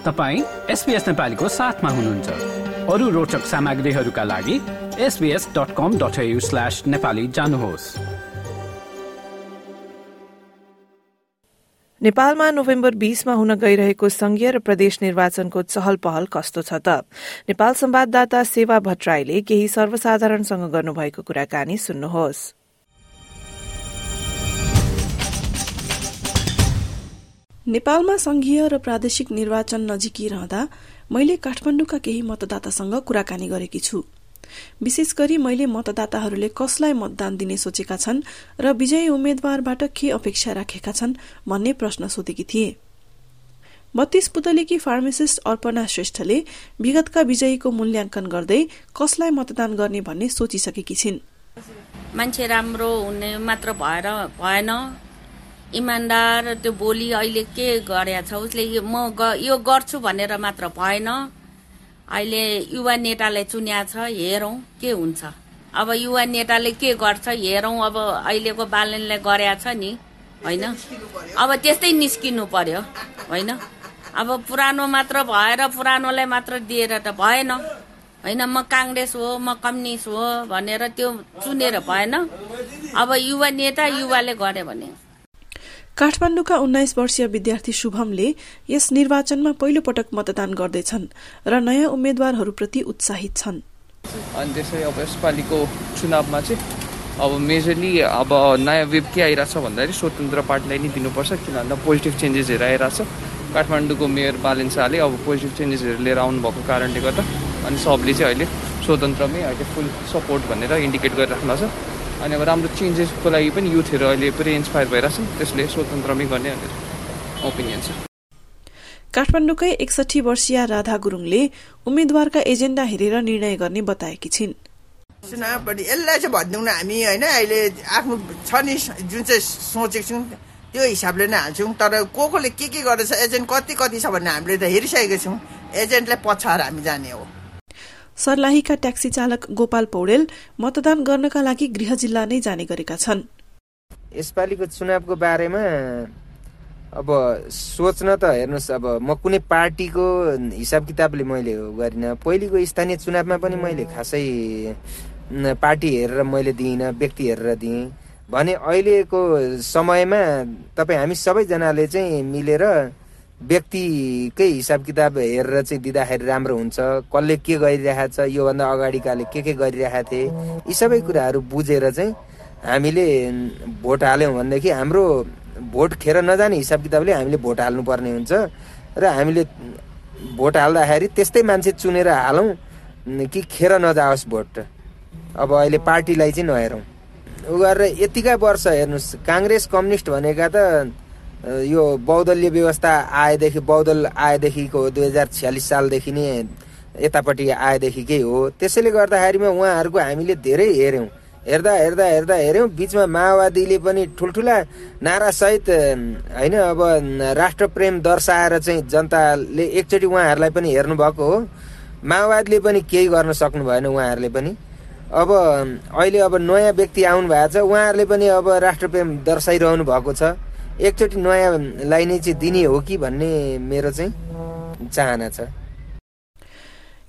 तपाईँ एसपिएस नेपालीको साथमा हुनुहुन्छ। अरू रोचक सामग्रीहरूका लागि SBS dot com dot slash Nepali जानुहोस्। नेपालमा नोभेम्बर बीसमा हुन गइरहेको संघीय र प्रदेश निर्वाचनको चहल पहल कस्तो छ त? नेपाल संवाददाता सेवा भट्टराईले केही सर्वसाधारणसँग गर्नुभएको कुराकानी सुन्नुहोस्। नेपालमा संघीय र प्रादेशिक निर्वाचन नजिकिरहँदा मैले काठमाडौँका केही मतदातासँग कुराकानी गरेकी छु। विशेष गरी मैले मतदाताहरूले कसलाई मतदान दिने सोचेका छन् र विजयी उम्मेद्वारबाट के अपेक्षा राखेका छन् भन्ने प्रश्न सोधेकी थिए। बत्तीस पुतलीकी फार्मासिस्ट अर्पणा श्रेष्ठले विगतका विजयीको मूल्याङ्कन गर्दै कसलाई मतदान गर्ने भन्ने सोचिसकेकी छिन्। मान्छे राम्रो हुने मात्र भएर भएन। इमान्दार त्यो बोली अहिले के गरेछ उसले म यो गर्छु भनेर मात्र भएन। अहिले युवा नेताले चुन्या छ हेरौँ के हुन्छ। अब युवा नेताले के गर्छ हेरौँ। अब अहिलेको बालनले गरेछ छ नि होइन? अब त्यस्तै निस्किनु पर्यो होइन? अब पुरानो मात्र भएर पुरानोलाई मात्र दिएर त भएन। होइन म काङ्ग्रेस हो म कम्युनिस्ट हो भनेर त्यो चुनेर भएन। अब युवा नेता युवाले गर्यो भने। काठमाडौँका उन्नाइस वर्षीय विद्यार्थी शुभमले यस निर्वाचनमा पहिलो पटक मतदान गर्दैछन् र नयाँ उम्मेद्वारहरूप्रति उत्साहित छन्। अनि त्यसै अब यसपालिको चुनावमा चाहिँ अब मेजरली अब नयाँ वेब के आइरहेछ भन्दाखेरि स्वतन्त्र पार्टीलाई नै दिनुपर्छ किन भन्दा पोजिटिभ चेन्जेसहरू आइरहेछ काठमाडौँको मेयर बालेन शाहले अब पोजिटिभ चेन्जेसहरू लिएर आउनुभएको कारणले गर्दा अनि सबले चाहिँ अहिले स्वतन्त्रमै अहिले फुल सपोर्ट भनेर इन्डिकेट गरिराख्नु छ। अनि अब राम्रो चेन्जेसको लागि पनि युथहरू अहिले पुरै इन्सपायर भइरहेछ त्यसले स्वतन्त्रमै गर्ने भनेर ओपिनियन छ। काठमाडौँकै एकसठी वर्षीय राधा गुरुङले उम्मेद्वारका एजेन्डा हेरेर निर्णय गर्ने बताएकी छिन्। चुनावपट्टि यसलाई चाहिँ भनिदिउँ न हामी होइन? अहिले आफ्नो छ नि जुन चाहिँ सोचेको छौँ त्यो हिसाबले नै हाल्छौँ। तर को कोले के के गर्दैछ? एजेन्ट कति कति छ भन्ने हामीले त हेरिसकेको छौँ। एजेन्टलाई पछाएर हामी जाने हो। सर्लाहीका ट्याक्सी चालक गोपाल पौडेल मतदान गर्नका लागि गृह जिल्ला नै जाने गरेका छन्। यसपालिको चुनावको बारेमा अब सोच्न त हेर्नुहोस् अब म कुनै पार्टीको हिसाब किताबले मैले गरिनँ। पहिलेको स्थानीय चुनावमा पनि मैले खासै पार्टी हेरेर मैले दिइनँ व्यक्ति हेरेर दिएँ भने अहिलेको समयमा तपाईँ हामी सबैजनाले चाहिँ मिलेर व्यक्तिकै हिसाब किताब हेरेर चाहिँ दिँदाखेरि राम्रो हुन्छ। कसले के गरिरहेको छ योभन्दा अगाडिकाले के के गरिरहेका थिए यी सबै कुराहरू बुझेर चाहिँ हामीले भोट हाल्यौँ भनेदेखि हाम्रो भोट खेर नजाने हिसाब किताबले हामीले भोट हाल्नुपर्ने हुन्छ र हामीले भोट हाल्दाखेरि त्यस्तै मान्छे चुनेर हालौँ कि खेर नजाओस् भोट। अब अहिले पार्टीलाई चाहिँ नहेरौँ। उ गरेर यतिका वर्ष हेर्नुहोस् काङ्ग्रेस कम्युनिस्ट भनेका त यो बौद्धल्य व्यवस्था आएदेखि बौद्धल आएदेखिको दुई हजार छ्यालिस सालदेखि नै यतापट्टि आएदेखिकै हो। त्यसैले गर्दाखेरिमा उहाँहरूको हामीले धेरै हेऱ्यौँ। हेर्दा हेर्दा हेर्दा हेऱ्यौँ बिचमा माओवादीले पनि ठुल्ठुला नारासहित होइन अब राष्ट्रप्रेम दर्शाएर चाहिँ जनताले एकचोटि उहाँहरूलाई पनि हेर्नुभएको हो। माओवादीले पनि केही गर्न सक्नु भएन उहाँहरूले पनि। अब अहिले अब नयाँ व्यक्ति आउनु भएको छ उहाँहरूले पनि अब राष्ट्रप्रेम दर्शाइरहनु भएको छ। एकचोटि नयाँलाई नै चाहिँ दिने हो कि भन्ने मेरो चाहिँ चाहना छ।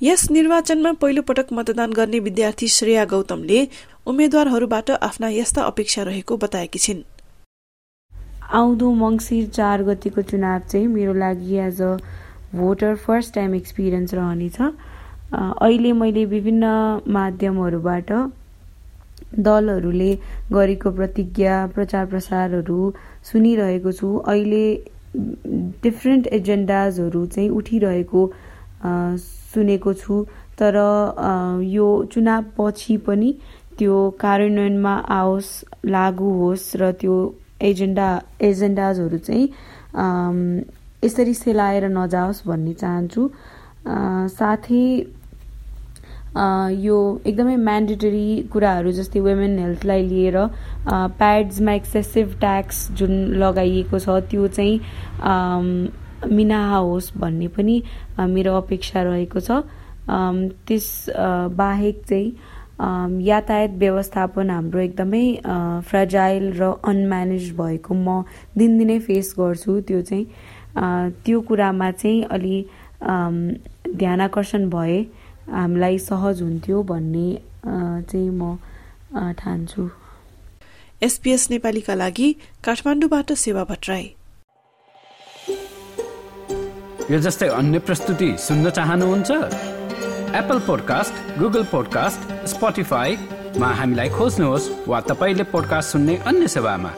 यस निर्वाचनमा पहिलो पटक मतदान गर्ने विद्यार्थी श्रेया गौतमले उम्मेद्वारहरूबाट आफ्ना यस्ता अपेक्षा रहेको बताएकी छिन्। आउँदो मङ्सिर चार गतिको चुनाव चाहिँ मेरो लागि as a voter first time experience रहनेछ। अहिले मैले विभिन्न माध्यमहरूबाट दलहरूले गरेको प्रतिज्ञा प्रचार प्रसारहरू सुनिरहेको छु। अहिले डिफ्रेन्ट एजेन्डाजहरू चाहिँ उठिरहेको सुनेको छु। तर यो चुनाव पछि पनि त्यो कार्यान्वयनमा आओस् लागू होस् र त्यो एजेन्डा एजेन्डाजहरू चाहिँ यसरी सेलाएर नजाओस् भन्ने चाहन्छु। साथै यो एकदमै म्यान्डेटरी कुराहरू जस्तै वुमेन हेल्थलाई लिएर प्याड्समा एक्सेसिभ ट्याक्स जुन लगाइएको छ त्यो चाहिँ मिनाहा होस् भन्ने पनि मेरो अपेक्षा रहेको छ। त्यस बाहेक चाहिँ यातायात व्यवस्थापन हाम्रो एकदमै फ्रजाइल र अनम्यानेज भएको म दिनदिनै फेस गर्छु। त्यो चाहिँ त्यो कुरामा चाहिँ अलि ध्यान आकर्षण भए हामीलाई सहज हुन्थ्यो भन्ने चाहिँ म ठान्छु। एसपीएस नेपालीका लागि काठमाडौँबाट सेवा भट्टराई। यो जस्तै अन्य प्रस्तुति सुन्न चाहनुहुन्छ? एप्पल पोडकास्ट गुगल पोडकास्ट स्पोटिफाईमा हामीलाई खोज्नुहोस् वा तपाईँले पोडकास्ट सुन्ने अन्य सेवामा।